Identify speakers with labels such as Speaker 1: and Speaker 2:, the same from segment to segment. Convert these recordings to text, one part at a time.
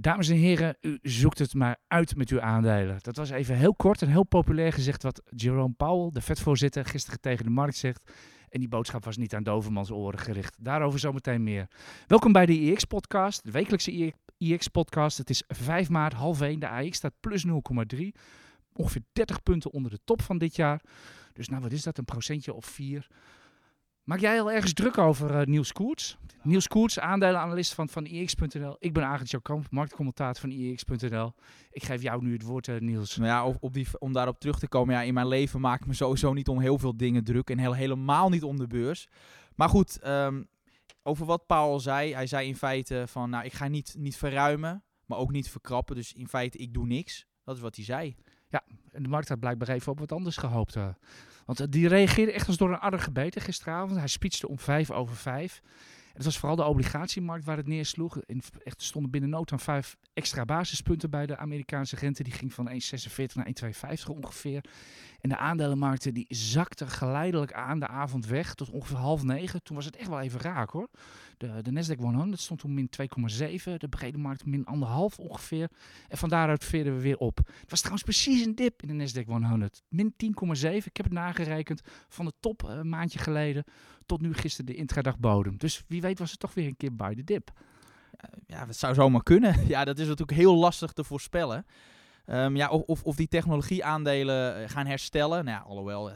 Speaker 1: Dames en heren, u zoekt het maar uit met uw aandelen. Dat was even heel kort en heel populair gezegd wat Jerome Powell, de vetvoorzitter, gisteren tegen de markt zegt. En die boodschap was niet aan Dovermans oren gericht. Daarover zometeen meer. Welkom bij de IX-podcast, de wekelijkse IX-podcast. Het is 5 maart, half 1. De AX staat plus 0,3. Ongeveer 30 punten onder de top van dit jaar. Dus nou, wat is dat? Een procentje of 4. Maak jij al ergens druk over uh, Niels Koerts? Niels Koerts, aandelenanalist van, van IX.nl. Ik ben Agent Kamp, marktcommentator van IX.nl. Ik geef jou nu het woord, uh, Niels.
Speaker 2: Nou ja, op die, om daarop terug te komen. Ja, in mijn leven maak ik me sowieso niet om heel veel dingen druk. En heel, helemaal niet om de beurs. Maar goed, um, over wat Paul zei. Hij zei in feite van, nou, ik ga niet, niet verruimen, maar ook niet verkrappen. Dus in feite, ik doe niks. Dat is wat hij zei.
Speaker 1: Ja, en de markt had blijkbaar even op wat anders gehoopt. Uh. Want uh, die reageerde echt als door een adder gebeten gisteravond. Hij speechte om vijf over vijf. En het was vooral de obligatiemarkt waar het neersloeg. In, echt stonden binnen nood aan vijf extra basispunten bij de Amerikaanse rente. Die ging van 1,46 naar 1,52 ongeveer. En de aandelenmarkten die zakten geleidelijk aan de avond weg tot ongeveer half negen. Toen was het echt wel even raak hoor. De, de Nasdaq 100 stond toen min 2,7. De brede markt min 1,5 ongeveer. En van daaruit veerden we weer op. Het was trouwens precies een dip in de Nasdaq 100. Min 10,7. Ik heb het nagerekend van de top een maandje geleden tot nu gisteren de intradagboom. Dus wie weet was het toch weer een keer bij de dip.
Speaker 2: Ja, dat zou zomaar kunnen. Ja, dat is natuurlijk heel lastig te voorspellen. Um, ja, of, of die technologieaandelen eh, gaan herstellen. Nou ja, alhoewel 10%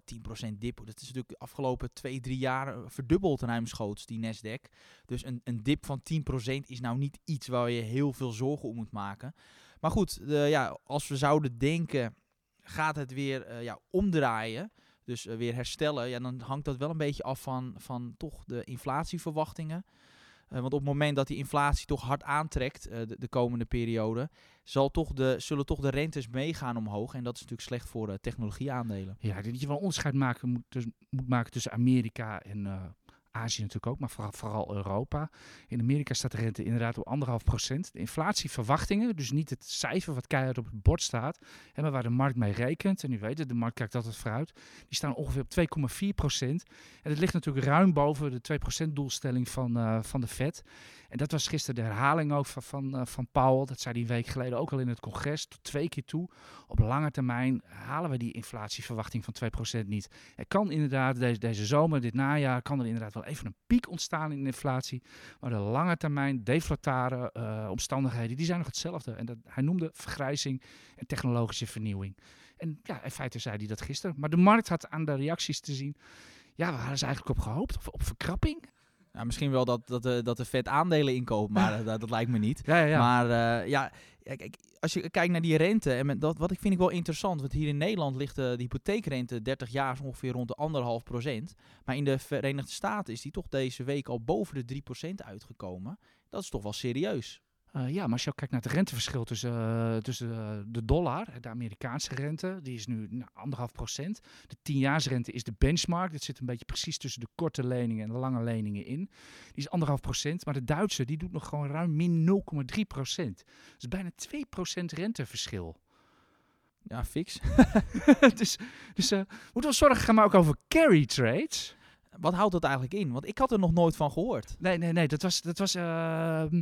Speaker 2: dip. Dat is natuurlijk de afgelopen twee, drie jaar eh, verdubbeld ruimschoots, die Nasdaq. Dus een, een dip van 10% is nou niet iets waar je heel veel zorgen om moet maken. Maar goed, de, ja, als we zouden denken, gaat het weer ja, omdraaien dus weer herstellen, ja, dan hangt dat wel een beetje af van, van toch de inflatieverwachtingen. Uh, want op het moment dat die inflatie toch hard aantrekt uh, de, de, komende periode, zal toch de, zullen toch de rentes meegaan omhoog. En dat is natuurlijk slecht voor technologieaandelen.
Speaker 1: Ja, dat je wel onderscheid maken moet, dus, moet maken tussen Amerika en Azië natuurlijk ook, maar vooral, Europa. In Amerika staat de rente inderdaad op anderhalf procent. De inflatieverwachtingen, dus niet het cijfer wat keihard op het bord staat, maar waar de markt mee rekent. En u weet het, de markt kijkt altijd vooruit. Die staan ongeveer op 2,4 procent. En dat ligt natuurlijk ruim boven de 2 procent doelstelling van, uh, van de Fed. En dat was gisteren de herhaling ook van, van, uh, van Powell. Dat zei hij een week geleden ook al in het congres, tot twee keer toe. Op lange termijn halen we die inflatieverwachting van 2% niet. Er kan inderdaad deze, deze zomer, dit najaar, kan er inderdaad wel even een piek ontstaan in de inflatie. Maar de lange termijn deflatare uh, omstandigheden, die zijn nog hetzelfde. En dat, hij noemde vergrijzing en technologische vernieuwing. En ja, in feite zei hij dat gisteren. Maar de markt had aan de reacties te zien. Ja, waar hadden ze eigenlijk op gehoopt? Op, op verkrapping?
Speaker 2: Ja, misschien wel dat, dat, de, dat de vet aandelen inkoopt, maar dat, dat, lijkt me niet.
Speaker 1: Ja, ja, ja.
Speaker 2: Maar uh, ja, kijk, als je kijkt naar die rente, en met dat, wat ik vind ik wel interessant, want hier in Nederland ligt de, de hypotheekrente 30 jaar ongeveer rond de anderhalf procent. Maar in de Verenigde Staten is die toch deze week al boven de 3% uitgekomen. Dat is toch wel serieus.
Speaker 1: Uh, ja, maar als je ook kijkt naar het renteverschil tussen, uh, tussen uh, de dollar, de Amerikaanse rente, die is nu nou, anderhalf procent. De tienjaarsrente is de benchmark. Dat zit een beetje precies tussen de korte leningen en de lange leningen in. Die is anderhalf procent, maar de Duitse die doet nog gewoon ruim min 0,3 procent. Dat is bijna 2 procent renteverschil.
Speaker 2: Ja, fix.
Speaker 1: dus dus moeten we zorgen gaan maar ook over carry trades.
Speaker 2: Wat houdt dat eigenlijk in? Want ik had er nog nooit van gehoord.
Speaker 1: Nee, nee, nee. Dat was... Dat was ehm,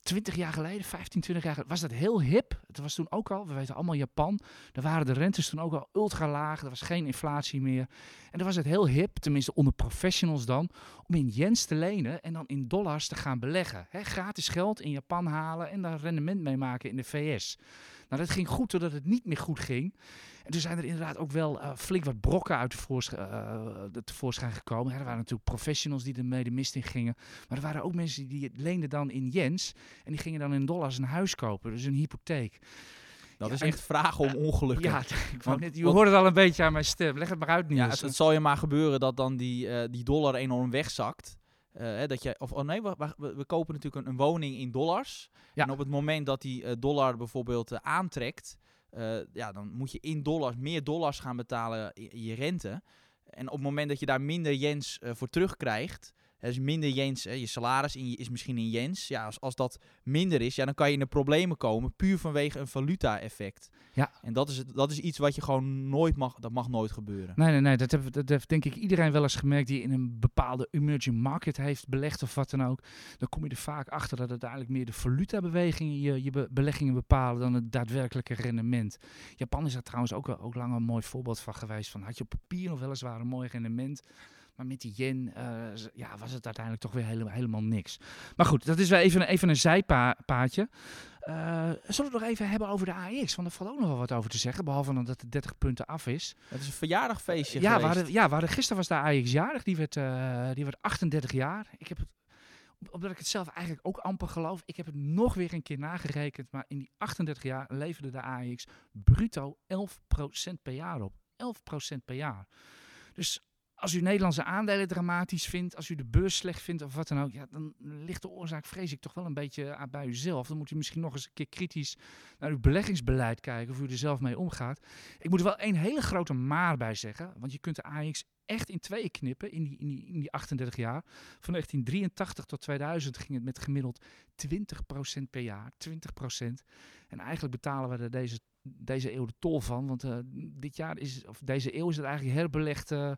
Speaker 1: 20 jaar geleden, 15, 20 jaar geleden, was dat heel hip. Het was toen ook al, we weten allemaal Japan, daar waren de rentes toen ook al ultra laag, er was geen inflatie meer. En dan was het heel hip, tenminste onder professionals dan, om in yens te lenen en dan in dollars te gaan beleggen. Gratis geld in Japan halen en daar rendement mee maken in de VS. Nou, dat ging goed totdat het niet meer goed ging. En toen zijn er inderdaad ook wel uh, flink wat brokken uit tevoorschijn, uh, tevoorschijn gekomen. er waren natuurlijk professionals die ermee de mist in gingen. Maar er waren ook mensen die leenden dan in yens. En die gingen dan in dollars een huis kopen, dus een hypotheek.
Speaker 2: Dat ja, is echt vragen om ongelukken.
Speaker 1: Ja, ik wou net, je hoort het al een beetje aan mijn stem. Leg het maar uit, Niels.
Speaker 2: Ja, het, het zal je maar gebeuren dat dan die, uh, die dollar enorm wegzakt. Uh, dat je, of oh nee, we, we, we kopen natuurlijk een, een, woning in dollars. Ja. En op het moment dat die uh, dollar bijvoorbeeld uh, aantrekt, ja, dan moet je in dollars meer dollars gaan betalen in, in, je rente. En op het moment dat je daar minder yens voor terugkrijgt, Is minder Jens, hè, je salaris in, is misschien in Jens. Ja, als, als dat minder is, ja, dan kan je in de problemen komen. Puur vanwege een valuta-effect.
Speaker 1: Ja.
Speaker 2: En dat is, het, dat is iets wat je gewoon nooit mag, dat mag nooit gebeuren.
Speaker 1: Nee, nee, nee. Dat, heb, dat heeft denk ik iedereen wel eens gemerkt die in een bepaalde emerging market heeft belegd of wat dan ook. Dan kom je er vaak achter dat uiteindelijk meer de valutabewegingen je, je be- beleggingen bepalen dan het daadwerkelijke rendement. Japan is daar trouwens ook, ook lang een mooi voorbeeld van geweest. Van had je op papier nog weliswaar een mooi rendement. Maar met die yen eh, ja, was het uiteindelijk toch weer hele- helemaal niks. Maar goed, dat is wel even, even een zijpaadje. Eh zullen we het nog even hebben over de AX? Want er valt ook nog wel wat over te zeggen. Behalve dan dat de 30 punten af is.
Speaker 2: Het is een verjaardagfeestje
Speaker 1: Ja, we
Speaker 2: geweest.
Speaker 1: hadden, ja hadden, gisteren was de Ajax jarig. Die werd, eh, die werd 38 jaar. Ik heb het, omdat ik het zelf eigenlijk ook amper geloof. Ik heb het nog weer een keer nagerekend. Maar in die 38 jaar leverde de Ajax bruto 11% per jaar op. 11% per jaar. Dus als u Nederlandse aandelen dramatisch vindt, als u de beurs slecht vindt of wat dan ook, ja, dan ligt de oorzaak, vrees ik, toch wel een beetje aan bij uzelf. Dan moet u misschien nog eens een keer kritisch naar uw beleggingsbeleid kijken, of u er zelf mee omgaat. Ik moet er wel één hele grote maar bij zeggen, want je kunt de AX echt in tweeën knippen in die, in die, in die 38 jaar. Van 1983 tot 2000 ging het met gemiddeld 20% per jaar, 20%. En eigenlijk betalen we er deze, deze eeuw de tol van, want eh, dit jaar is, of deze eeuw is het eigenlijk herbelegd, eh,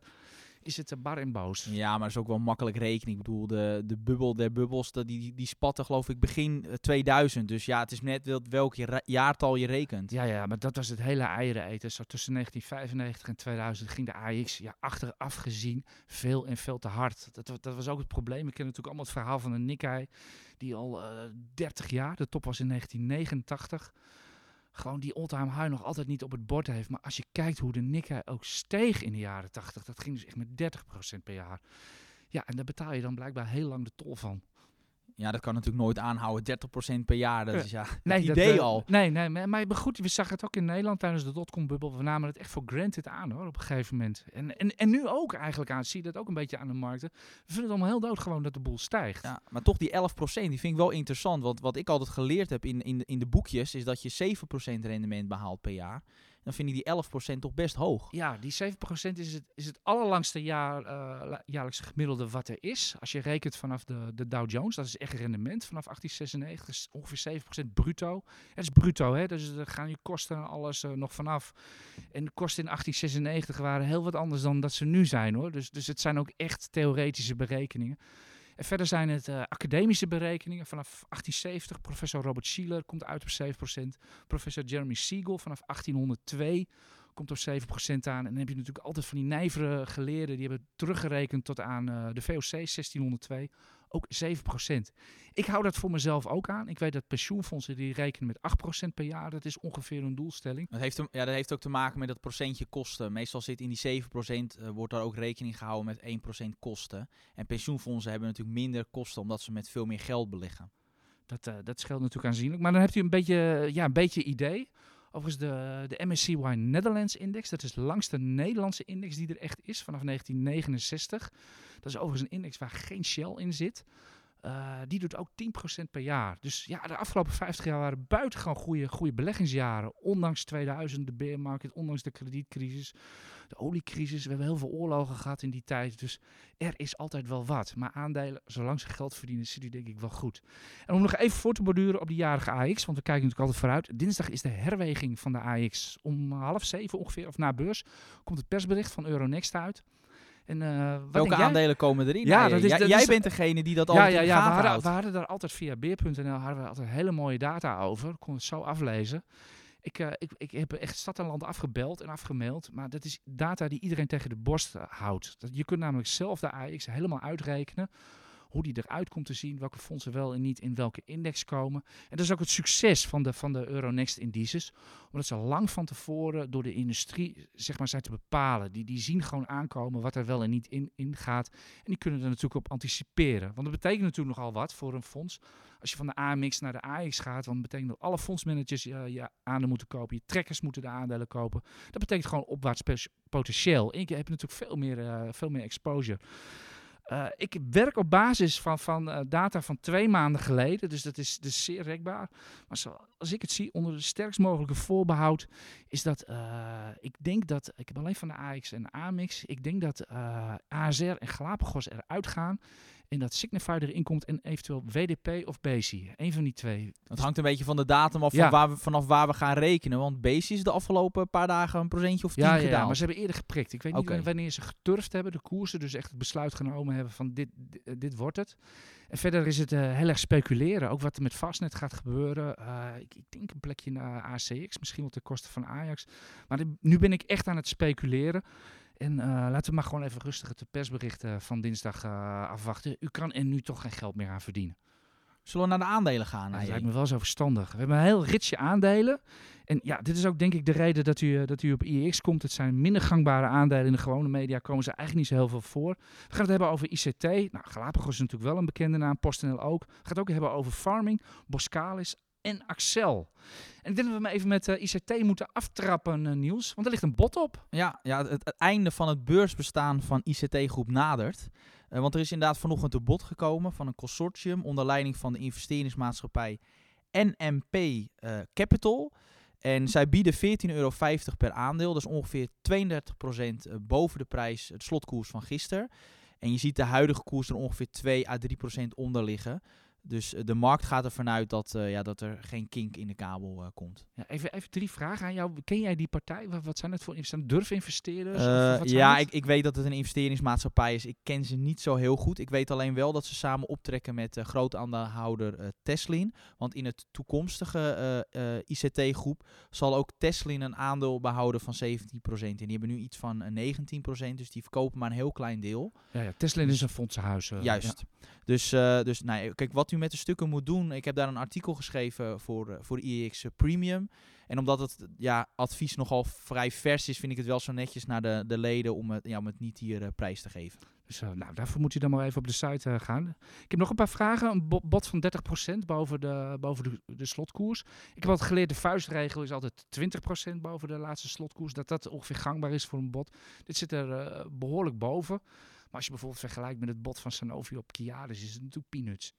Speaker 1: is het eh, bar en boos.
Speaker 2: Ja, maar dat is ook wel makkelijk rekenen. Ik bedoel, de, de bubbel der bubbels, dat die, die, die spatte geloof ik begin eh, 2000. Dus ja, het is net wel- welk jaartal je rekent.
Speaker 1: Ja, ja, maar dat was het hele eieren eten. Zo tussen 1995 en 2000 ging de AX ja, achteraf gezien veel en veel te hard. Dat, dat was ook het probleem. Ik ken natuurlijk allemaal het verhaal van de Nikkei, die al eh 30 jaar, de top was in 1989, gewoon die all-time high nog altijd niet op het bord heeft. Maar als je kijkt hoe de Nikkei ook steeg in de jaren 80, dat ging dus echt met 30% per jaar. Ja, en daar betaal je dan blijkbaar heel lang de tol van.
Speaker 2: Ja, dat kan natuurlijk nooit aanhouden. 30% per jaar, dat is ja, het
Speaker 1: dat,
Speaker 2: idee
Speaker 1: eh,
Speaker 2: al.
Speaker 1: Nee, nee, maar, maar goed, we zagen het ook in Nederland tijdens de dotcom-bubbel. We namen het echt voor granted aan hoor, op een gegeven moment. En, en, en nu ook eigenlijk aan, zie je dat ook een beetje aan de markten. We vinden het allemaal heel dood gewoon dat de boel stijgt.
Speaker 2: Ja, maar toch die 11%, die vind ik wel interessant. Want wat ik altijd geleerd heb in, in, in de boekjes, is dat je 7% rendement behaalt per jaar. Dan vind ik die 11% toch best hoog.
Speaker 1: Ja, die 7% is het, is het allerlangste jaar, la- jaarlijkse gemiddelde wat er is. Als je rekent vanaf de, de Dow Jones, dat is echt rendement vanaf 1896, is ongeveer 7% bruto. Het is bruto, hè? dus daar gaan je kosten en alles eh, nog vanaf. En de kosten in 1896 waren heel wat anders dan dat ze nu zijn hoor. Dus, dus het zijn ook echt theoretische berekeningen. En verder zijn het eh, academische berekeningen. Vanaf 1870, professor Robert Schiller komt uit op 7%. Professor Jeremy Siegel vanaf 1802 komt op 7% aan. En dan heb je natuurlijk altijd van die nijvere geleerden, die hebben teruggerekend tot aan eh, de VOC 1602, ook 7%. Ik hou dat voor mezelf ook aan. Ik weet dat pensioenfondsen die rekenen met 8% per jaar. Dat is ongeveer hun doelstelling.
Speaker 2: Dat heeft, ja, dat heeft ook te maken met dat procentje kosten. Meestal zit in die 7% eh, wordt daar ook rekening gehouden met 1% kosten. En pensioenfondsen hebben natuurlijk minder kosten omdat ze met veel meer geld beleggen.
Speaker 1: Dat, eh, dat scheelt natuurlijk aanzienlijk. Maar dan hebt u een beetje, ja, een beetje idee. Overigens de, de MSCY Netherlands Index. Dat is langste Nederlandse index die er echt is vanaf 1969. Dat is overigens een index waar geen Shell in zit. Eh, die doet ook 10% per jaar. Dus ja, de afgelopen 50 jaar waren buitengewoon goede, goede beleggingsjaren. Ondanks 2000, de bear market, ondanks de kredietcrisis, de oliecrisis. We hebben heel veel oorlogen gehad in die tijd. Dus er is altijd wel wat. Maar aandelen, zolang ze geld verdienen, zit u denk ik wel goed. En om nog even voor te borduren op die jarige AX, want we kijken natuurlijk altijd vooruit. Dinsdag is de herweging van de AX. Om half zeven ongeveer, of na beurs, komt het persbericht van Euronext uit. En, eh, wat
Speaker 2: Welke
Speaker 1: denk jij?
Speaker 2: aandelen komen erin?
Speaker 1: Ja, dat is-
Speaker 2: jij,
Speaker 1: dat
Speaker 2: jij
Speaker 1: is-
Speaker 2: bent degene die dat
Speaker 1: Ja,
Speaker 2: altijd
Speaker 1: ja, ja we, hadden,
Speaker 2: houdt.
Speaker 1: we hadden daar altijd via beer.nl hadden we altijd hele mooie data over. Ik kon het zo aflezen. Ik, eh, ik, ik heb echt stad en land afgebeld en afgemaild. Maar dat is data die iedereen tegen de borst eh, houdt. Dat, je kunt namelijk zelf de AX helemaal uitrekenen. Hoe die eruit komt te zien. Welke fondsen wel en niet in welke index komen. En dat is ook het succes van de, van de Euronext indices. Omdat ze lang van tevoren door de industrie zeg maar, zijn te bepalen. Die, die zien gewoon aankomen wat er wel en niet in, in gaat. En die kunnen er natuurlijk op anticiperen. Want dat betekent natuurlijk nogal wat voor een fonds. Als je van de AMX naar de AX gaat, dan betekent dat alle fondsmanagers je, je aandelen moeten kopen. Je trekkers moeten de aandelen kopen. Dat betekent gewoon opwaarts potentieel. En je hebt natuurlijk veel meer, eh, veel meer exposure. Eh, ik werk op basis van, van eh, data van twee maanden geleden, dus dat is, zeer rekbaar. Maar zoals ik het zie, onder de sterkst mogelijke voorbehoud, is dat eh, ik denk dat, ik heb alleen van de AX en de AMX, ik denk dat ASR en Galapagos eruit gaan. En dat Signify erin komt en eventueel WDP of BASI. Eén van die twee.
Speaker 2: Het hangt een beetje van de datum af
Speaker 1: Ja.
Speaker 2: van waar we, vanaf waar we gaan rekenen. Want Base is de afgelopen paar dagen een procentje of tien
Speaker 1: Ja, ja,
Speaker 2: gedaald.
Speaker 1: ja, maar ze hebben eerder geprikt. Ik weet niet wanneer ze geturfd hebben, de koersen. Dus echt het besluit genomen hebben van dit, dit, dit wordt het. En verder is het eh, heel erg speculeren. Ook wat er met Fastnet gaat gebeuren. Eh, ik, ik denk een plekje naar ACX, misschien wel ten koste van Ajax. Maar dit- nu ben ik echt aan het speculeren. En eh, laten we maar gewoon even rustig het persbericht eh, van dinsdag eh, afwachten. U kan er nu toch geen geld meer aan verdienen.
Speaker 2: Zullen we naar de aandelen gaan?
Speaker 1: Dat lijkt me wel zo verstandig. We hebben een heel ritsje aandelen. En ja, dit is ook denk ik de reden dat u, dat u op IEX komt. Het zijn minder gangbare aandelen. In de gewone media komen ze eigenlijk niet zo heel veel voor. We gaan het hebben over ICT. Nou, Galapagos is natuurlijk wel een bekende naam. PostNL ook. We gaan het ook hebben over farming, Boskalis en Axel. En ik denk dat we maar even met eh, ICT moeten aftrappen, eh, Niels. Want er ligt een bot op.
Speaker 2: Ja, ja het, einde van het beursbestaan van ICT-groep nadert. Eh, want er is inderdaad vanochtend een bod gekomen van een consortium onder leiding van de investeringsmaatschappij NMP Capital. En zij bieden 14,50 euro per aandeel. Dat is ongeveer 32% eh, boven de prijs, het slotkoers van gisteren. En je ziet de huidige koers er ongeveer 2 à 3% onder liggen. Dus eh, de markt gaat ervan uit dat, eh, ja, dat er geen kink in de kabel eh, komt.
Speaker 1: Ja, even, even drie vragen aan jou. Ken jij die partij? Wat, wat zijn het voor? Of
Speaker 2: Eh,
Speaker 1: wat zijn
Speaker 2: ja,
Speaker 1: het?
Speaker 2: ik, ik weet dat het een investeringsmaatschappij is. Ik ken ze niet zo heel goed. Ik weet alleen wel dat ze samen optrekken met groot aandeelhouder Teslin. Want in het toekomstige ICT-groep zal ook Teslin een aandeel behouden van 17%. En die hebben nu iets van eh, 19%, dus die verkopen maar een heel klein deel.
Speaker 1: Ja, ja, Tesla is een fondsenhuis.
Speaker 2: Juist. Dus, dus nou, kijk, wat met de stukken moet doen. Ik heb daar een artikel geschreven voor, eh, voor IEX Premium. En omdat het ja, advies nogal vrij vers is, vind ik het wel zo netjes naar de, de leden om het, ja, om het niet hier eh, prijs te geven.
Speaker 1: Dus nou, daarvoor moet je dan maar even op de site gaan. Ik heb nog een paar vragen. Een bo bod van 30% boven, de, boven de, de, slotkoers. Ik heb altijd geleerd, de vuistregel is altijd 20% boven de laatste slotkoers. Dat dat ongeveer gangbaar is voor een bod. Dit zit er behoorlijk boven. Maar als je bijvoorbeeld vergelijkt met het bod van Sanofi op Kiaris, is het natuurlijk peanuts.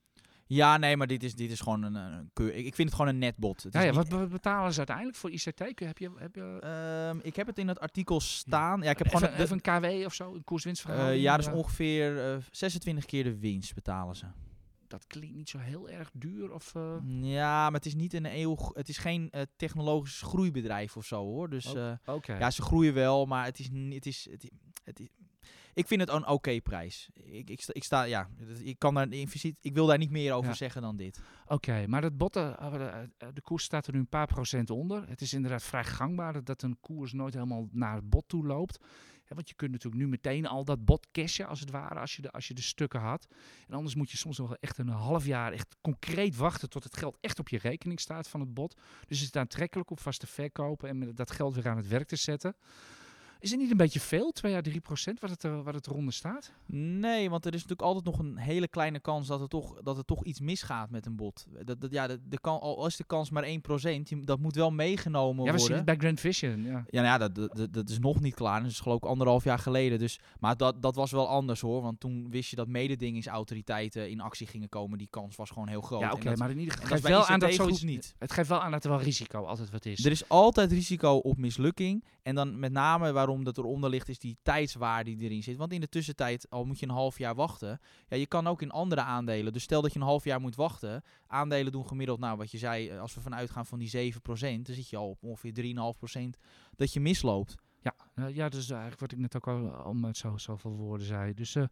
Speaker 2: Ja, nee, maar dit is, dit is gewoon een, een keur. Ik vind het gewoon een netbod. Het
Speaker 1: ja, ja, wat betalen ze uiteindelijk voor ICT? Heb je, heb je...
Speaker 2: Um, ik heb het in het artikel staan. Ja, ik heb
Speaker 1: even,
Speaker 2: gewoon
Speaker 1: even een KW of zo, een koerswinstverhouding.
Speaker 2: Uh, ja, dus ongeveer uh, 26 keer de winst betalen ze.
Speaker 1: Dat klinkt niet zo heel erg duur. Of, uh...
Speaker 2: Ja, maar het is niet een eeuw. Het is geen technologisch groeibedrijf of zo hoor. Dus
Speaker 1: oh, okay.
Speaker 2: ja, ze groeien wel, maar het is niet. Het is, het, het is, ik vind het een oké okay prijs. Ik, ik, sta, ik sta, ja, ik kan daar ik wil daar niet meer over ja. zeggen dan dit.
Speaker 1: Oké, okay, maar dat bot, uh, de, de, koers staat er nu een paar procent onder. Het is inderdaad vrij gangbaar dat een koers nooit helemaal naar het bot toe loopt. Ja, want je kunt natuurlijk nu meteen al dat bot cashen, als het ware, als je, de, als je de stukken had. En anders moet je soms nog echt een half jaar echt concreet wachten tot het geld echt op je rekening staat van het bot. Dus het is aantrekkelijk om vast te verkopen en met dat geld weer aan het werk te zetten. Is het niet een beetje veel, 2 à 3 procent, wat het, er, wat het eronder staat?
Speaker 2: Nee, want er is natuurlijk altijd nog een hele kleine kans dat er toch, dat er toch iets misgaat met een bot. Dat, dat, ja, de, de kan, al is de kans maar 1 procent, dat moet wel meegenomen
Speaker 1: ja, we
Speaker 2: worden.
Speaker 1: zien het bij Grand Vision, ja.
Speaker 2: Ja, nou ja dat, dat, dat is nog niet klaar. Dat is geloof ik anderhalf jaar geleden. Dus, maar dat, dat was wel anders hoor, want toen wist je dat mededingingsautoriteiten in actie gingen komen. Die kans was gewoon heel groot.
Speaker 1: Ja, oké, okay, maar in ieder geval
Speaker 2: het
Speaker 1: geeft wel aan dat
Speaker 2: zoiets niet.
Speaker 1: Het geeft wel aan dat er wel risico altijd wat is.
Speaker 2: Er is altijd risico op mislukking. En dan met name waarom dat eronder ligt, is die tijdswaarde die erin zit. Want in de tussentijd, al moet je een half jaar wachten. Ja, je kan ook in andere aandelen. Dus stel dat je een half jaar moet wachten. Aandelen doen gemiddeld, nou wat je zei, als we vanuit gaan van die 7%, dan zit je al op ongeveer 3,5% dat je misloopt.
Speaker 1: Ja, uh, ja, dus eigenlijk wat ik net ook al met zo, zoveel woorden zei. Dus uh,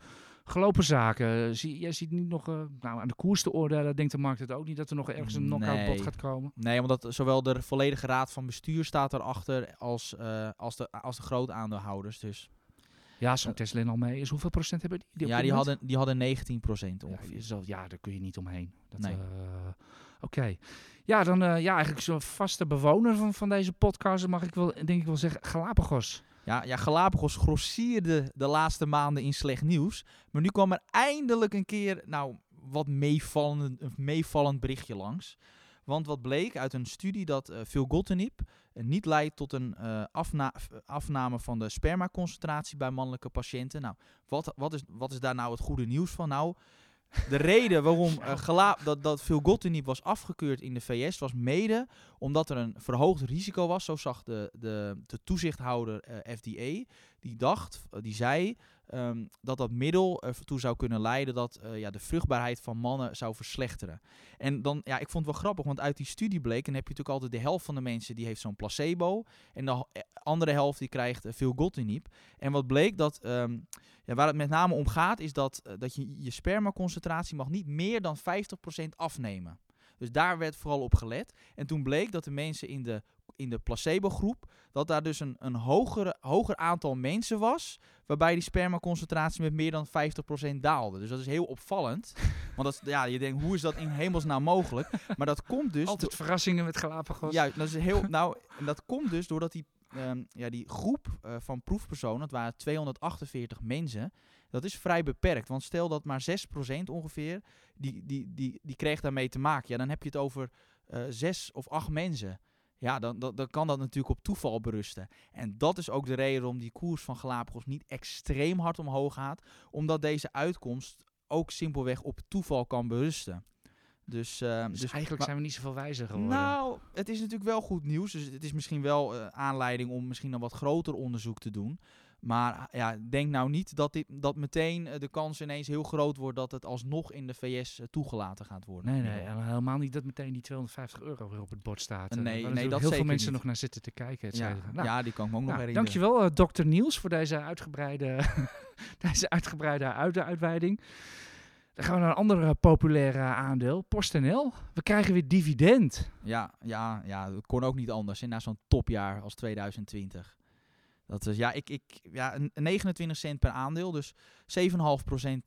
Speaker 1: gelopen zaken. Zie, jij ziet niet nog uh, nou, aan de koers te oordelen. Denkt de markt het ook niet dat er nog ergens een knockout
Speaker 2: nee.
Speaker 1: bot gaat komen?
Speaker 2: Nee, omdat zowel de volledige raad van bestuur staat erachter als, als, de, als de groot aandeelhouders. Dus.
Speaker 1: Ja, zo'n Tesla al mee is. Hoeveel procent hebben die?
Speaker 2: die ja, die hadden, die hadden 19 procent
Speaker 1: ongeveer. Ja, ja, daar kun je niet omheen. Dat,
Speaker 2: nee.
Speaker 1: Oké. Okay. Ja, dan uh, ja, eigenlijk zo'n vaste bewoner van, van deze podcast, mag ik wel, denk ik wel zeggen, Galapagos.
Speaker 2: Ja, ja, Galapagos grossierde de laatste maanden in slecht nieuws. Maar nu kwam er eindelijk een keer, nou, wat meevallend, een meevallend berichtje langs. Want wat bleek uit een studie dat uh, filgotinib uh, niet leidt tot een afna afname van de spermaconcentratie bij mannelijke patiënten. Nou, wat, wat, is, wat is daar nou het goede nieuws van? Nou, de reden waarom uh, dat, dat filgotinib was afgekeurd in de VS was mede omdat er een verhoogd risico was. Zo zag de, de, de toezichthouder uh, FDA. Die dacht, uh, die zei, ehm, dat dat middel ertoe zou kunnen leiden dat eh, ja, de vruchtbaarheid van mannen zou verslechteren. En dan, ja, ik vond het wel grappig, want uit die studie bleek, en heb je natuurlijk altijd de helft van de mensen die heeft zo'n placebo, en de eh, andere helft die krijgt uh, veel gotinib. En wat bleek dat, ehm, ja, waar het met name om gaat, is dat, dat je je spermaconcentratie mag niet meer dan 50% afnemen. Dus daar werd vooral op gelet. En toen bleek dat de mensen in de, in de placebo-groep, dat daar dus een, een hoger, hoger aantal mensen was, waarbij die spermaconcentratie met meer dan 50% daalde. Dus dat is heel opvallend. Want dat, ja, je denkt, hoe is dat in hemelsnaam mogelijk? Maar dat komt dus...
Speaker 1: Altijd verrassingen met Galapagos.
Speaker 2: Ja, dat is heel... Nou, dat komt dus doordat die, um, ja, die groep uh, van proefpersonen, dat waren 248 mensen, dat is vrij beperkt. Want stel dat maar 6% ongeveer, die, die, die, die kreeg daarmee te maken. Ja, dan heb je het over uh, zes of acht mensen. Ja, dan, dan, dan kan dat natuurlijk op toeval berusten. En dat is ook de reden waarom die koers van Galapagos niet extreem hard omhoog gaat. Omdat deze uitkomst ook simpelweg op toeval kan berusten. Dus, uh,
Speaker 1: dus, dus, eigenlijk zijn we niet zoveel wijzer geworden.
Speaker 2: Nou, het is natuurlijk wel goed nieuws. Dus het is misschien wel uh, aanleiding om misschien een wat groter onderzoek te doen. Maar ja, denk nou niet dat, dit, dat meteen eh, de kans ineens heel groot wordt dat het alsnog in de VS eh, toegelaten gaat worden.
Speaker 1: Nee, nee, helemaal niet dat meteen die 250 euro weer op het bord staat.
Speaker 2: Nee, nee dat
Speaker 1: heel veel mensen
Speaker 2: niet.
Speaker 1: nog naar zitten te kijken.
Speaker 2: Ja,
Speaker 1: nou,
Speaker 2: ja, die kan ik me ook nog
Speaker 1: nou,
Speaker 2: herinneren.
Speaker 1: Dankjewel, uh, dokter Niels, voor deze uitgebreide, deze uitgebreide uit uitweiding. Dan gaan we naar een ander populair aandeel, PostNL. We krijgen weer dividend.
Speaker 2: Ja, ja, ja, dat kon ook niet anders. Na zo'n topjaar als 2020. Dat is, ja, ik, ik, ja, 29 cent per aandeel, dus 7,5%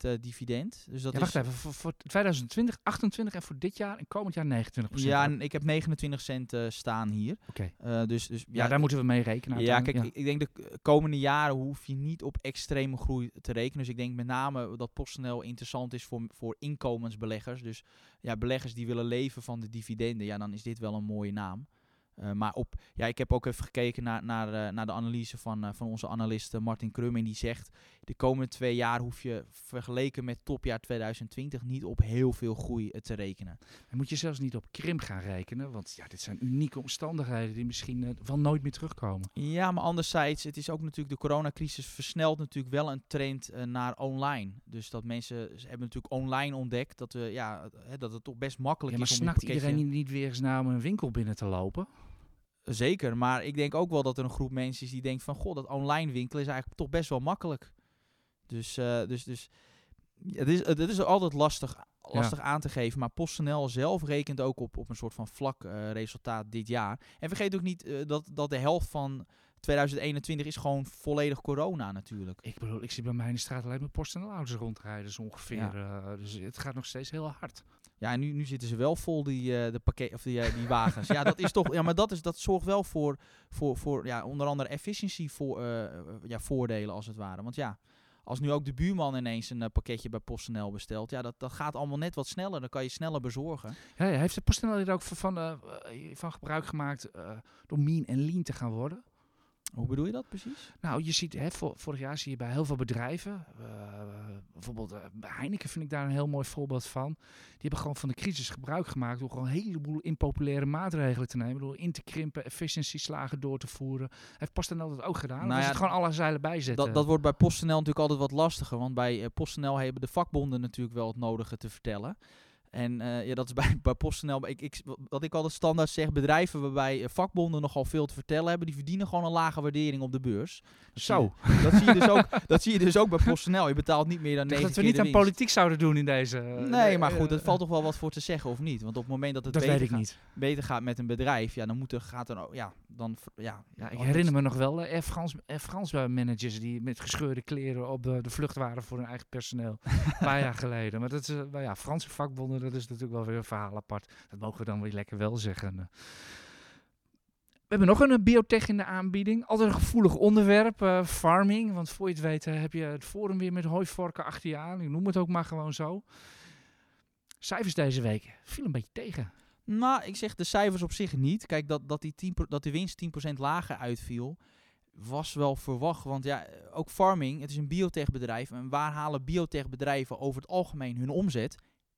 Speaker 2: uh, dividend. Dus dat
Speaker 1: ja, wacht
Speaker 2: is,
Speaker 1: even, voor, voor 2020 28 en voor dit jaar en komend jaar 29%.
Speaker 2: Ja, en ik heb 29 cent uh, staan hier.
Speaker 1: Oké.
Speaker 2: Okay. Uh, dus, dus,
Speaker 1: ja, ja, daar moeten we mee rekenen.
Speaker 2: Ja, kijk, ja. Ik, ik, denk de komende jaren hoef je niet op extreme groei te rekenen. Dus ik denk met name dat PostNL interessant is voor, voor inkomensbeleggers. Dus ja, beleggers die willen leven van de dividenden, ja, dan is dit wel een mooie naam. Uh, maar op, ja, ik heb ook even gekeken naar, naar, uh, naar de analyse van, uh, van onze analist Martin Krum. En die zegt, de komende twee jaar hoef je vergeleken met topjaar 2020 niet op heel veel groei te rekenen.
Speaker 1: En moet je zelfs niet op krimp gaan rekenen. Want ja, dit zijn unieke omstandigheden die misschien wel nooit meer terugkomen.
Speaker 2: Ja, maar anderzijds, het is ook natuurlijk, de coronacrisis versnelt natuurlijk wel een trend naar online. Dus dat mensen hebben natuurlijk online ontdekt dat, we, ja, dat het toch best makkelijk
Speaker 1: ja, maar
Speaker 2: is
Speaker 1: om snakt iedereen niet, niet weer eens naar een winkel binnen te lopen?
Speaker 2: Zeker, maar ik denk ook wel dat er een groep mensen is die denkt van... ...goh, dat online winkelen is eigenlijk toch best wel makkelijk. Dus, uh, dus, dus het, is, het is altijd lastig, lastig ja. aan te geven. Maar PostNL zelf rekent ook op, op een soort van vlak uh, resultaat dit jaar. En vergeet ook niet uh, dat, dat de helft van 2021 is gewoon volledig corona natuurlijk.
Speaker 1: Ik bedoel, ik zie bij mij in de straat alleen maar PostNL-auto's rondrijden zo ongeveer. Ja. dus het gaat nog steeds heel hard.
Speaker 2: Ja, nu, nu zitten ze wel vol, die, uh, de pakket, of die, uh, die wagens. ja, dat is toch. Ja, maar dat, is, dat zorgt wel voor, voor, voor ja, onder andere efficiëntie voor, uh, ja, voordelen als het ware. Want ja, als nu ook de buurman ineens een pakketje bij PostNL bestelt, ja, dat, dat gaat allemaal net wat sneller. Dan kan je sneller bezorgen.
Speaker 1: Ja, heeft de PostNL hier ook van, van gebruik gemaakt door mean en lean te gaan worden?
Speaker 2: Hoe bedoel je dat precies?
Speaker 1: Nou, je ziet, hè, vor, vorig jaar zie je bij heel veel bedrijven, uh, bijvoorbeeld uh, Heineken vind ik daar een heel mooi voorbeeld van. Die hebben gewoon van de crisis gebruik gemaakt door gewoon een heleboel impopulaire maatregelen te nemen. Door in te krimpen, efficiëntieslagen door te voeren. Heeft PostNL dat ook gedaan? Nou ja, het gewoon alle zeilen bijzetten?
Speaker 2: Dat, dat wordt bij PostNL natuurlijk altijd wat lastiger. Want bij uh, PostNL hebben de vakbonden natuurlijk wel het nodige te vertellen. En uh, ja, dat is bij, bij PostNL. Ik, ik, wat ik altijd standaard zeg, bedrijven waarbij vakbonden nogal veel te vertellen hebben, die verdienen gewoon een lage waardering op de beurs.
Speaker 1: Dat Zo.
Speaker 2: Je, dat, zie je dus ook, dat zie je dus ook bij PostNL. Je betaalt niet meer dan negen
Speaker 1: Dat we niet aan politiek zouden doen in deze...
Speaker 2: Nee, maar goed, er valt toch wel wat voor te zeggen of niet? Want op het moment dat het
Speaker 1: dat
Speaker 2: beter, gaat,
Speaker 1: niet.
Speaker 2: beter gaat met een bedrijf, ja, dan moet er, gaat er, ja, dan, ja.
Speaker 1: ja ik herinner me nog wel Air France, Air France managers die met gescheurde kleren op de, de vlucht waren voor hun eigen personeel. een paar jaar geleden. Maar dat is, uh, ja, Franse vakbonden, dat is natuurlijk wel weer een verhaal apart. Dat mogen we dan weer lekker wel zeggen. We hebben nog een biotech in de aanbieding. Altijd een gevoelig onderwerp, uh, farming. Want voor je het weet heb je het forum weer met hooivorken achter je aan. Ik noem het ook maar gewoon zo. Cijfers deze week viel een beetje tegen.
Speaker 2: Nou, ik zeg de cijfers op zich niet. Kijk, dat, dat, die, 10, dat winst 10% lager uitviel, was wel verwacht. Want ja, ook farming, het is een biotechbedrijf. En waar halen biotechbedrijven over het algemeen hun omzet?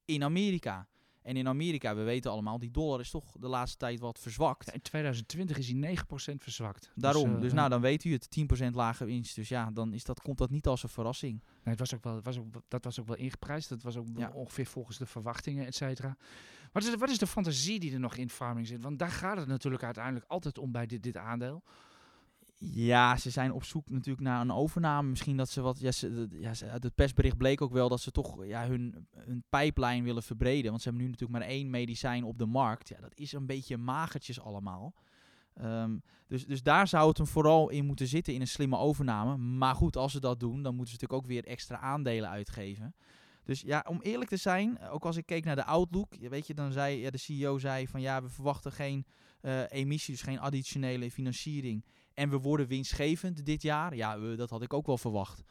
Speaker 2: In Amerika. En in Amerika, we weten allemaal, die dollar is toch de laatste tijd wat verzwakt.
Speaker 1: Ja, in 2020 is hij 9% verzwakt.
Speaker 2: Daarom, dus,
Speaker 1: eh,
Speaker 2: nou dan weet u het, 10% lage winst. Dus ja, dan is dat, komt dat niet als een verrassing.
Speaker 1: Nee, het was ook wel, het was ook, dat was ook wel ingeprijsd. Dat was ook
Speaker 2: Ja.
Speaker 1: ongeveer volgens de verwachtingen, et cetera. Wat is, wat is de fantasie die er nog in farming zit? Want daar gaat het natuurlijk uiteindelijk altijd om bij dit, dit aandeel.
Speaker 2: Ja, ze zijn op zoek natuurlijk naar een overname. Misschien dat ze wat. Ja, ze, uit het persbericht bleek ook wel dat ze toch ja, hun, hun pijplijn willen verbreden. Want ze hebben nu natuurlijk maar één medicijn op de markt. Ja, dat is een beetje magertjes allemaal. Ehm, dus, dus daar zou het hem vooral in moeten zitten in een slimme overname. Maar goed, als ze dat doen, dan moeten ze natuurlijk ook weer extra aandelen uitgeven. Dus ja, om eerlijk te zijn, ook als ik keek naar de outlook, weet je, dan zei ja, de CEO zei van ja, we verwachten geen eh, emissie, dus geen additionele financiering. En we worden winstgevend dit jaar. Ja, eh, dat had ik ook wel verwacht.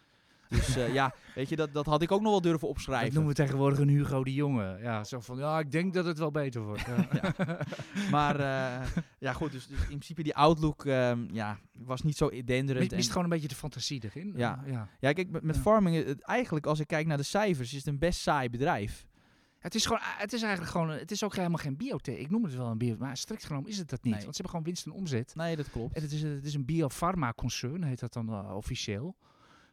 Speaker 2: Dus eh, ja, weet je, dat, dat had ik ook nog wel durven
Speaker 1: Dat
Speaker 2: opschrijven.
Speaker 1: noemen we tegenwoordig een Hugo de Jonge. Ja, zo van, ja, ik denk dat het wel beter wordt. Ja.
Speaker 2: Maar eh, ja, goed, dus, dus in principe die outlook ehm, ja, was niet zo denderend. En-
Speaker 1: mist gewoon een beetje de fantasie erin.
Speaker 2: Ja.
Speaker 1: Ja.
Speaker 2: Ja, kijk, met, met farming, het- eigenlijk als ik kijk naar de cijfers, is het een best saai bedrijf.
Speaker 1: Het is, gewoon, het is eigenlijk gewoon, het is ook helemaal geen biotech. Ik noem het wel een bio, maar strikt genomen is het dat niet.
Speaker 2: Nee.
Speaker 1: Want ze hebben gewoon winst en omzet.
Speaker 2: Nee, dat klopt.
Speaker 1: En het is, het is een biopharma-concern, heet dat dan eh, officieel.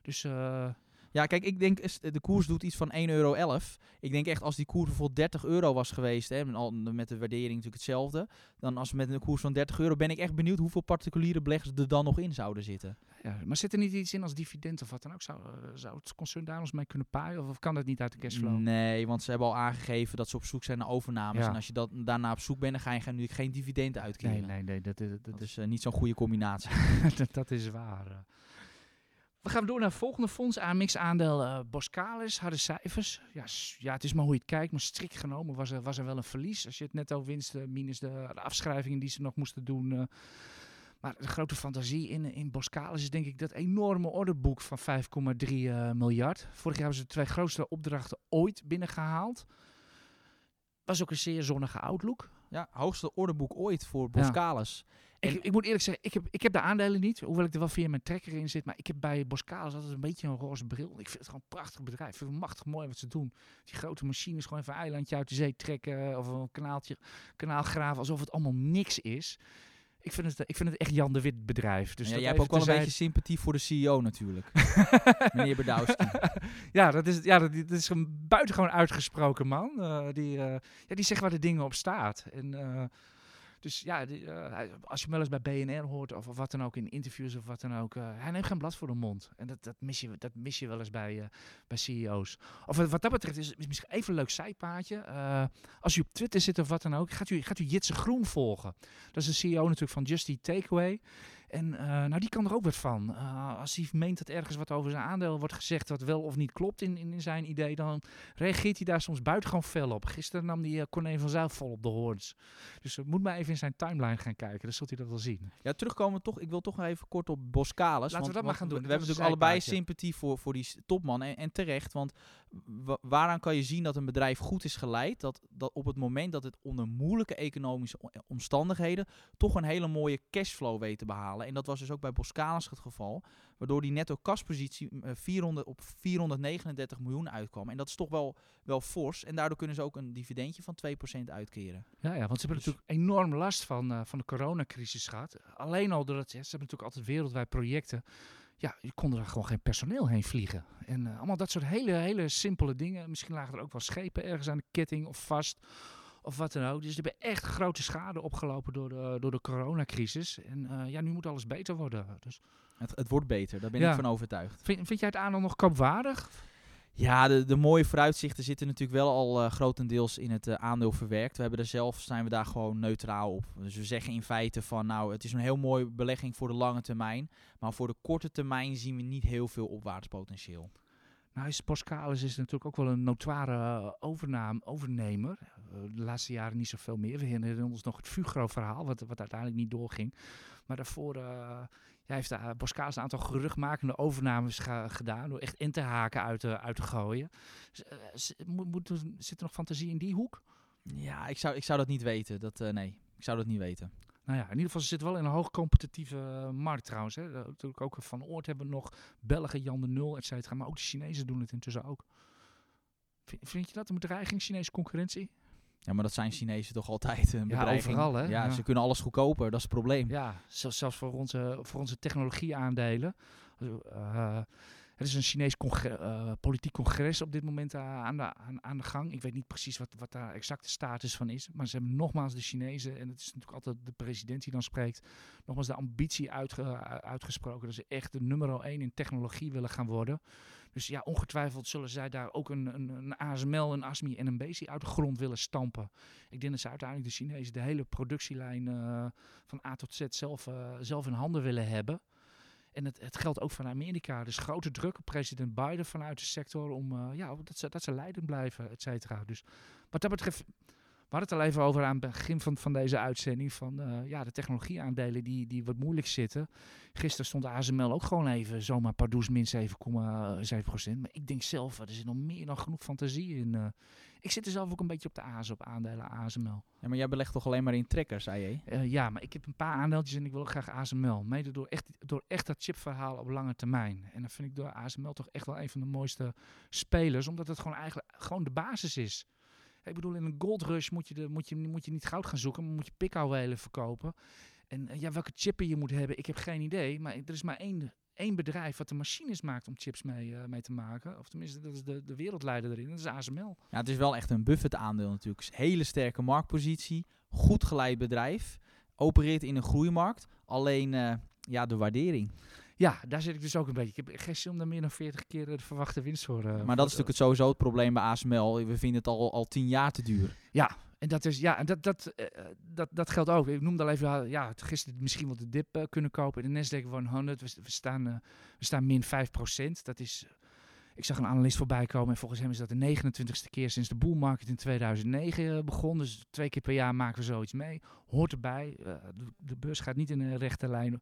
Speaker 1: Dus eh,
Speaker 2: Ja, kijk, ik denk, de koers doet iets van 1,11 euro. Ik denk echt, als die koers bijvoorbeeld 30 euro was geweest, hè, met de waardering natuurlijk hetzelfde, dan als met een koers van 30 euro, ben ik echt benieuwd hoeveel particuliere beleggers er dan nog in zouden zitten.
Speaker 1: Ja, maar zit er niet iets in als dividend of wat dan ook? Zou, eh, zou het concern daar ons mee kunnen paaien? Of, of kan dat niet uit de cashflow?
Speaker 2: Nee, want ze hebben al aangegeven dat ze op zoek zijn naar overnames.
Speaker 1: Ja.
Speaker 2: En als je dat, daarna op zoek bent, dan ga je natuurlijk geen dividend uitkeren.
Speaker 1: nee, nee, nee, dat, dat, dat,
Speaker 2: Dat is eh, niet zo'n goede combinatie.
Speaker 1: dat, dat is waar. eh. We gaan door naar het volgende fonds. AMX aandeel eh Boskalis, harde cijfers. Ja, ja, het is maar hoe je het kijkt. Maar strikt genomen was er, was er wel een verlies. Als je het netto winst eh, minus de, de afschrijvingen die ze nog moesten doen. Maar de grote fantasie in, in Boskalis is denk ik dat enorme orderboek van 5,3 eh, miljard. Vorig jaar hebben ze de twee grootste opdrachten ooit binnengehaald. Was ook een zeer zonnige outlook.
Speaker 2: ja, hoogste orderboek ooit voor Boskalis.
Speaker 1: Ik, ik moet eerlijk zeggen, ik heb, ik heb de aandelen niet, hoewel ik er wel via mijn trekker in zit. Maar ik heb bij Boskalis altijd een beetje een roze bril. Ik vind het gewoon een prachtig bedrijf. Ik vind het machtig mooi wat ze doen. Die grote machines, gewoon even een eilandje uit de zee trekken. Of een kanaaltje, kanaal graven, alsof het allemaal niks is. Ik vind het, ik vind het echt Jan de Wit bedrijf. Dus
Speaker 2: ja, jij hebt ook wel een beetje sympathie voor de CEO natuurlijk. Meneer Bedowski.
Speaker 1: ja, dat is, ja dat, dat is een buitengewoon uitgesproken man. Eh, die, eh, ja, die zegt waar de dingen op staat. En, eh, dus ja, eh, als je hem wel eens bij BNR hoort of, of wat dan ook in interviews of wat dan ook. eh, hij neemt geen blad voor de mond. En dat, dat, mis, je, dat mis je wel eens bij, eh, bij CEO's. Of wat, dat betreft is, is misschien even een leuk zijpaadje. Als u op Twitter zit of wat dan ook, gaat u, gaat u Jitse Groen volgen. Dat is de CEO natuurlijk van Just Eat Takeaway. En eh, nou, die kan er ook wat van. Eh, als hij meent dat ergens wat over zijn aandeel wordt gezegd, wat wel of niet klopt in, in, in zijn idee, dan reageert hij daar soms buitengewoon fel op. Gisteren nam die uh, Corné van Zijl vol op de hoorns. Dus moet maar even in zijn timeline gaan kijken, dan zult hij dat wel zien.
Speaker 2: Ja, terugkomen toch. Ik wil toch even kort op Boskalis.
Speaker 1: Laten we
Speaker 2: want,
Speaker 1: dat maar gaan doen.
Speaker 2: We,
Speaker 1: Dat
Speaker 2: hebben natuurlijk allebei sympathie voor, voor die topman. En, en terecht, want wa- waaraan kan je zien dat een bedrijf goed is geleid? Dat, dat op het moment dat het onder moeilijke economische omstandigheden toch een hele mooie cashflow weet te behalen. En dat was dus ook bij Boskalis het geval. Waardoor die netto kaspositie eh, 400 op 439 miljoen uitkwam. En dat is toch wel, wel fors. En daardoor kunnen ze ook een dividendje van 2% uitkeren.
Speaker 1: Ja, ja want ze hebben
Speaker 2: Dus-
Speaker 1: natuurlijk enorm last van, uh, van de coronacrisis gehad. Alleen al doordat ja, ze hebben natuurlijk altijd wereldwijd projecten. Ja, je kon er gewoon geen personeel heen vliegen. En uh, allemaal dat soort hele, hele simpele dingen. Misschien lagen er ook wel schepen ergens aan de ketting of vast. Of wat dan ook. Dus ze hebben echt grote schade opgelopen door de, door de coronacrisis. En uh, ja, nu moet alles beter worden. Dus
Speaker 2: Het, het wordt beter, daar ben
Speaker 1: Ja.
Speaker 2: ik van overtuigd.
Speaker 1: vind, vind jij het aandeel nog koopwaardig?
Speaker 2: Ja, de, de mooie vooruitzichten zitten natuurlijk wel al eh, grotendeels in het eh, aandeel verwerkt. We hebben er zelf, zijn we daar gewoon neutraal op. Dus we zeggen in feite van, nou, het is een heel mooie belegging voor de lange termijn. Maar voor de korte termijn zien we niet heel veel opwaartspotentieel.
Speaker 1: Nou, is is natuurlijk ook wel een notoire uh, overnaam, overnemer. Uh, de laatste jaren niet zoveel meer. We herinneren ons nog het Fugro-verhaal, wat, wat uiteindelijk niet doorging. Maar daarvoor ja, heeft uh, een aantal geruchtmakende overnames gedaan. Door echt in te haken uit, uit te gooien. Moet, moet, zit er nog fantasie in die hoek?
Speaker 2: Ja, ik zou, ik zou dat niet weten. Dat, nee, ik zou dat niet weten.
Speaker 1: Nou ja, in ieder geval ze zitten wel in een hoog competitieve uh, markt trouwens. Hè. Uh, natuurlijk ook van Oort hebben we nog Belgen, Jan de Nul, et cetera. Maar ook de Chinezen doen het intussen ook. Vind, vind je dat een bedreiging, Chinese concurrentie?
Speaker 2: Ja, maar dat zijn Chinezen toch altijd een
Speaker 1: Ja,
Speaker 2: bedreiging.
Speaker 1: overal, hè?
Speaker 2: Ja,
Speaker 1: Ja.
Speaker 2: ze kunnen alles goedkoper, dat is het probleem.
Speaker 1: Ja, zel- zelfs voor onze, voor onze technologieaandelen. Uh, er is een Chinees eh, politiek congres op dit moment eh, aan, de, aan, de gang. Ik weet niet precies wat, wat daar exact de status van is. Maar ze hebben nogmaals de Chinezen, en het is natuurlijk altijd de president die dan spreekt, nogmaals de ambitie uitge- uitgesproken dat ze echt de nummer 1 in technologie willen gaan worden. Dus ja, ongetwijfeld zullen zij daar ook een, een, een ASML, een ASMI en een BASI uit de grond willen stampen. Ik denk dat ze uiteindelijk de Chinezen de hele productielijn eh, van A tot Z zelf, eh, zelf in handen willen hebben. En het, het geldt ook van Amerika. Dus grote druk op president Biden vanuit de sector om eh, ja, dat, ze, dat ze leidend blijven, et cetera. Dus wat dat betreft, we hadden het al even over aan het begin van, van deze uitzending. Van eh, ja, de technologieaandelen die, die wat moeilijk zitten. Gisteren stond ASML ook gewoon even zomaar pardoes min 7,7 procent. Maar ik denk zelf, er zit nog meer dan genoeg fantasie in. eh. Ik zit er zelf ook een beetje op de aas op aandelen ASML.
Speaker 2: Ja, maar jij belegt toch alleen maar in trekkers, zei je?
Speaker 1: Eh, ja, maar ik heb een paar aandeeltjes en ik wil graag ASML. Mede door echt, door echt dat chipverhaal op lange termijn. En dan vind ik door ASML toch echt wel een van de mooiste spelers. Omdat het gewoon eigenlijk gewoon de basis is. Ik bedoel, in een gold rush moet je, de, moet je, moet je niet goud gaan zoeken, maar moet je pikhouwelen verkopen. En eh, ja, welke chippen je moet hebben, ik heb geen idee. Maar er is maar één, één bedrijf wat de machines maakt om chips mee, eh, mee te maken. Of tenminste, dat is de, de wereldleider erin. Dat is ASML.
Speaker 2: Ja, het is wel echt een Buffett-aandeel natuurlijk. Hele sterke marktpositie, goed geleid bedrijf, opereert in een groeimarkt. Alleen eh, ja, de waardering.
Speaker 1: Ja, daar zit ik dus ook een beetje. Ik heb geen zin om daar meer dan 40 keer de verwachte winst voor. eh,
Speaker 2: maar dat is natuurlijk sowieso het probleem bij ASML. We vinden het al, al tien jaar te duur.
Speaker 1: Ja, en dat is ja, dat, dat, eh, dat, dat geldt ook. Ik noemde al even, ja, het gisteren misschien wel de dip eh, kunnen kopen. De Nasdaq 100, we, we staan, eh, we staan min 5%. Dat is, ik zag een analist voorbij komen en volgens hem is dat de 29ste keer sinds de bull market in 2009 eh, begon. Dus twee keer per jaar maken we zoiets mee. Hoort erbij. Eh, de, de beurs gaat niet in een rechte lijn,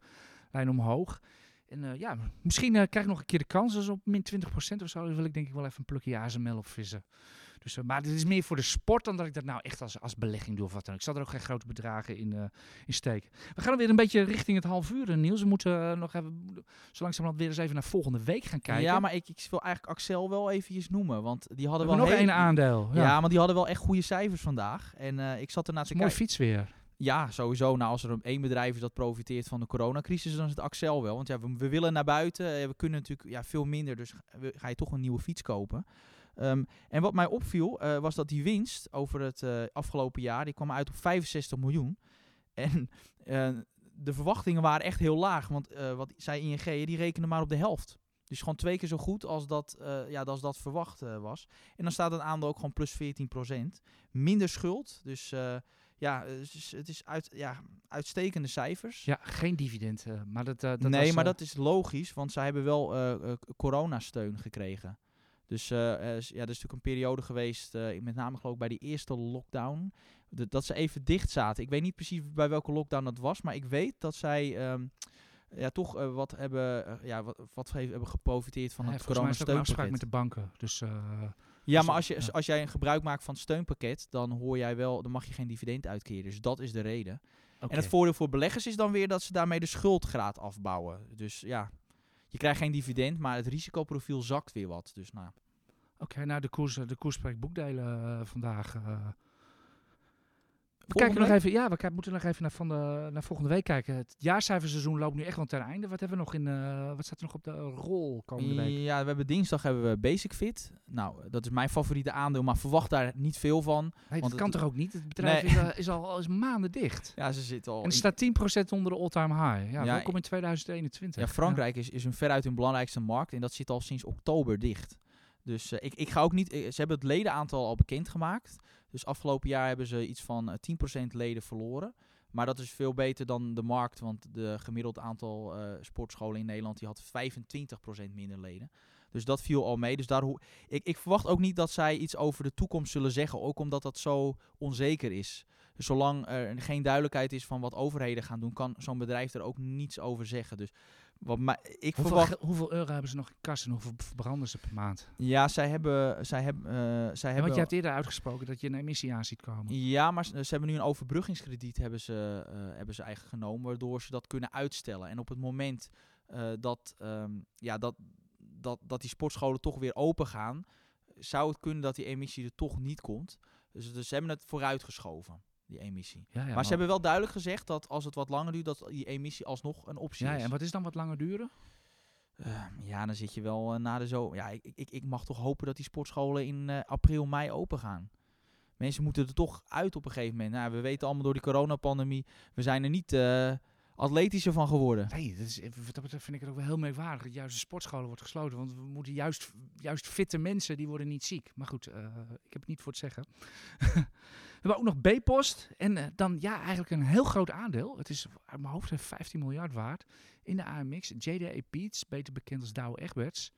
Speaker 1: lijn omhoog. En eh, ja, misschien eh, krijg ik nog een keer de kans. Dus op min 20% of zo wil ik denk ik wel even een plukje ASML op vissen. Dus, eh, maar dit is meer voor de sport dan dat ik dat nou echt als, als belegging doe of wat dan ook. Ik zal er ook geen grote bedragen in, eh, in steken. We gaan weer een beetje richting het half uur, eh, Niels. We moeten nog even, zo langzamerhand weer eens even naar volgende week gaan kijken.
Speaker 2: Ja, maar ik, ik wil eigenlijk Axel wel eventjes noemen. Want die hadden wel
Speaker 1: nog één aandeel.
Speaker 2: Ja.
Speaker 1: Ja,
Speaker 2: maar die hadden wel echt goede cijfers vandaag. En ik zat ernaar te
Speaker 1: mooi
Speaker 2: kijken.
Speaker 1: fiets weer.
Speaker 2: Ja, sowieso. Nou, als er een één bedrijf is dat profiteert van de coronacrisis, dan is het Axel wel. Want ja, we, we willen naar buiten. We kunnen natuurlijk ja, veel minder. Dus ga je toch een nieuwe fiets kopen. Ehm, en wat mij opviel, eh, was dat die winst over het eh, afgelopen jaar, die kwam uit op 65 miljoen. En eh, de verwachtingen waren echt heel laag. Want wat zei ING, die rekende maar op de helft. Dus gewoon twee keer zo goed als dat, ja, als dat verwacht was. En dan staat het aandeel ook gewoon plus 14% Minder schuld. Dus ja, het is, uit, ja, uitstekende cijfers.
Speaker 1: Ja, geen dividend. maar dat, dat
Speaker 2: nee,
Speaker 1: was,
Speaker 2: maar dat is logisch, want zij hebben wel coronasteun gekregen. Dus s- ja, er is natuurlijk een periode geweest, eh, met name geloof ik bij die eerste lockdown, dat ze even dicht zaten. Ik weet niet precies bij welke lockdown dat was, maar ik weet dat zij ehm, ja, toch wat hebben, ja, wat, wat he- hebben geprofiteerd van
Speaker 1: ja,
Speaker 2: het
Speaker 1: volgens mij is het ook een afspraak met de banken. Dus
Speaker 2: Ja,
Speaker 1: Dus,
Speaker 2: maar als, je, als jij een gebruik maakt van het steunpakket, dan hoor jij wel, dan mag je geen dividend uitkeren. Dus dat is de reden. En het voordeel voor beleggers is dan weer dat ze daarmee de schuldgraad afbouwen. Dus ja, je krijgt geen dividend, maar het risicoprofiel zakt weer wat. Dus nou,
Speaker 1: Oké, nou de koers, de koers spreekt boekdelen eh, vandaag. eh. We kijken nog even, ja, we moeten nog even naar, van de, naar volgende week kijken. Het jaarcijferseizoen loopt nu echt wel ten einde. Wat hebben we nog in, eh, wat staat er nog op de rol komende week?
Speaker 2: Ja, we hebben dinsdag hebben we Basic Fit. Nou, dat is mijn favoriete aandeel, maar verwacht daar niet veel van.
Speaker 1: Nee, dat
Speaker 2: want
Speaker 1: kan
Speaker 2: het-
Speaker 1: toch ook niet? Het bedrijf
Speaker 2: Nee.
Speaker 1: is, eh, is al is maanden dicht.
Speaker 2: Ja, ze zitten al.
Speaker 1: En het staat 10% onder de all-time high. Ja,
Speaker 2: Ja,
Speaker 1: welkom in 2021.
Speaker 2: ja, Frankrijk is, is hun veruit hun belangrijkste markt en dat zit al sinds oktober dicht. Dus eh, ik, ik ga ook niet. eh, ze hebben het ledenaantal al bekendgemaakt. Dus afgelopen jaar hebben ze iets van eh, 10% leden verloren. Maar dat is veel beter dan de markt, want de gemiddeld aantal eh, sportscholen in Nederland die had 25% minder leden. Dus dat viel al mee. Dus daar hoe, ik, ik verwacht ook niet dat zij iets over de toekomst zullen zeggen, ook omdat dat zo onzeker is. Dus zolang er geen duidelijkheid is van wat overheden gaan doen, kan zo'n bedrijf er ook niets over zeggen. Dus wat mij, ik
Speaker 1: Hoeveel,
Speaker 2: verwacht.
Speaker 1: hoeveel euro hebben ze nog in kas en hoeveel verbranden ze per maand?
Speaker 2: Ja, zij hebben. Zij hebben, eh, zij
Speaker 1: Ja,
Speaker 2: hebben
Speaker 1: want je hebt eerder uitgesproken dat je een emissie aan ziet komen.
Speaker 2: ja, maar ze, ze hebben nu een overbruggingskrediet hebben ze, eh, hebben ze eigenlijk genomen, waardoor ze dat kunnen uitstellen. En op het moment eh, dat, ehm, ja, dat, dat, dat die sportscholen toch weer open gaan, zou het kunnen dat die emissie er toch niet komt. Dus, dus ze hebben het vooruitgeschoven, die emissie.
Speaker 1: Ja, ja,
Speaker 2: maar, ze hebben wel duidelijk gezegd dat als het wat langer duurt, dat die emissie alsnog een optie
Speaker 1: Ja,
Speaker 2: is.
Speaker 1: en wat is dan wat langer duren?
Speaker 2: Eh, ja, dan zit je wel eh, na de zo. Ja, ik, ik, ik mag toch hopen dat die sportscholen in eh, april, mei open gaan. Mensen moeten er toch uit op een gegeven moment. Nou, we weten allemaal door die coronapandemie, we zijn er niet eh, atletischer van geworden.
Speaker 1: Nee, dat is, wat dat betreft vind ik het ook wel heel merkwaardig dat juist de sportscholen wordt gesloten. Want we moeten juist, juist fitte mensen, die worden niet ziek. Maar goed, ik heb het niet voor het zeggen. we hebben ook nog B-post. En eh, dan ja, eigenlijk een heel groot aandeel. Het is uit mijn hoofd 15 miljard waard. In de AMX. JDA Peets, beter bekend als Douwe Egberts.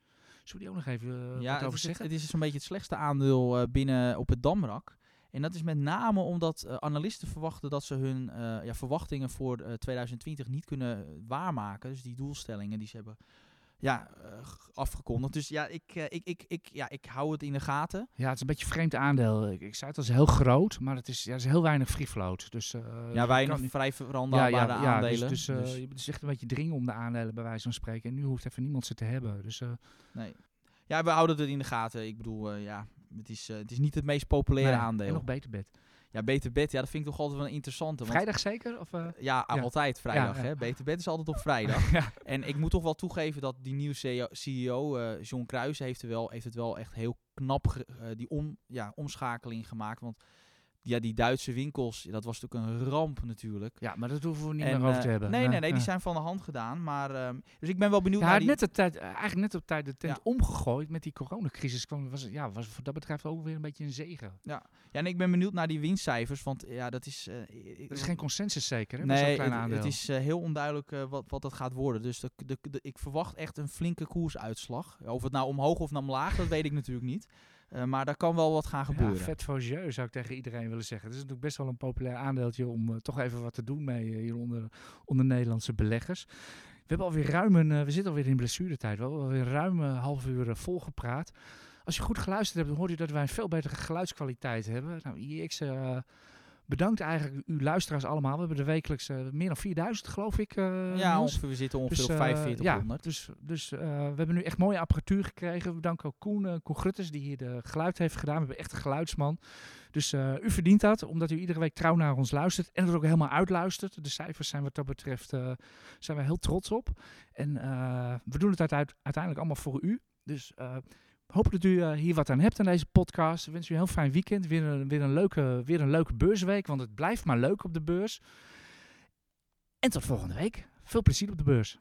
Speaker 1: Zullen we die ook nog even eh,
Speaker 2: ja,
Speaker 1: wat over
Speaker 2: het,
Speaker 1: zeggen?
Speaker 2: het is zo'n beetje het slechtste aandeel eh, binnen op het Damrak. En dat is met name omdat eh, analisten verwachten dat ze hun eh, ja, verwachtingen voor eh, 2020 niet kunnen waarmaken. Dus die doelstellingen die ze hebben ja, eh, afgekondigd. Dus ja ik, eh, ik, ik, ik, ja, ik hou het in de gaten.
Speaker 1: Ja, het is een beetje een vreemd aandeel. Ik, ik zei het, het is heel groot, maar het is, ja, is heel weinig free float. Dus, eh,
Speaker 2: Ja, weinig
Speaker 1: kan
Speaker 2: vrij veranderbare aandelen.
Speaker 1: Dus, dus, eh,
Speaker 2: Dus,
Speaker 1: je moet dus echt een beetje dringen om de aandelen bij wijze van spreken. En nu hoeft even niemand ze te hebben. Dus
Speaker 2: nee. Ja, we houden het in de gaten. Ik bedoel, ja, het is, het is niet het meest populaire
Speaker 1: nee,
Speaker 2: aandeel.
Speaker 1: En nog beter bed.
Speaker 2: Ja, Beter Bed, ja, dat vind ik toch altijd wel een interessante. Want,
Speaker 1: Vrijdag zeker? Of, eh?
Speaker 2: Ja,
Speaker 1: Ja.
Speaker 2: altijd vrijdag.
Speaker 1: Ja.
Speaker 2: Hè? Beter Bed is altijd op vrijdag. En ik moet toch wel toegeven dat die nieuwe CEO, CEO eh, John Kruijs heeft, er wel, heeft het wel echt heel knap eh, die om, ja, omschakeling gemaakt. Want ja, die Duitse winkels, ja, dat was natuurlijk een ramp natuurlijk.
Speaker 1: ja, maar dat hoeven we niet
Speaker 2: En,
Speaker 1: meer over
Speaker 2: eh,
Speaker 1: te hebben.
Speaker 2: Nee, nee, nee, die
Speaker 1: ja.
Speaker 2: zijn van de hand gedaan. Maar, ehm, dus ik ben wel benieuwd
Speaker 1: Ja,
Speaker 2: naar die...
Speaker 1: net op tijd, eh, eigenlijk net op tijd de tent
Speaker 2: Ja.
Speaker 1: omgegooid met die coronacrisis. Kwam, was, ja, was voor dat betreft ook weer een beetje een zegen.
Speaker 2: Ja, en ik ben benieuwd naar die winstcijfers, want ja, dat is... eh,
Speaker 1: Er is geen consensus zeker, hè?
Speaker 2: Nee, het, is eh, heel onduidelijk eh, wat, wat dat gaat worden. Dus de, de, de- ik verwacht echt een flinke koersuitslag. Of het nou omhoog of naar omlaag, dat weet ik natuurlijk niet. Eh, maar daar kan wel wat gaan gebeuren.
Speaker 1: Ja, vet jeu zou ik tegen iedereen willen zeggen. Het is natuurlijk best wel een populair aandeeltje om eh, toch even wat te doen mee eh, hier onder, onder Nederlandse beleggers. We hebben alweer ruim een, we zitten alweer in blessuretijd. We hebben alweer ruim een half uur volgepraat. Als je goed geluisterd hebt, dan hoor je dat wij een veel betere geluidskwaliteit hebben. Nou, IX bedankt eigenlijk uw luisteraars allemaal. We hebben er wekelijks eh, meer dan 4000 geloof ik. eh,
Speaker 2: ja, ongeveer, we zitten ongeveer
Speaker 1: Dus,
Speaker 2: op
Speaker 1: eh,
Speaker 2: 4500.
Speaker 1: ja, dus dus eh, we hebben nu echt mooie apparatuur gekregen. We bedanken ook Koen, eh, Koen Grutters, die hier de geluid heeft gedaan. We hebben echt een geluidsman. Dus eh, u verdient dat, omdat u iedere week trouw naar ons luistert. En het ook helemaal uitluistert. De cijfers zijn wat dat betreft eh, zijn we heel trots op. En eh, we doen het uiteindelijk, allemaal voor u. Dus eh, hoop dat u eh, hier wat aan hebt aan deze podcast. Ik wens u een heel fijn weekend. Weer een, weer, een leuke, weer een leuke beursweek, want het blijft maar leuk op de beurs. En tot volgende week. Veel plezier op de beurs.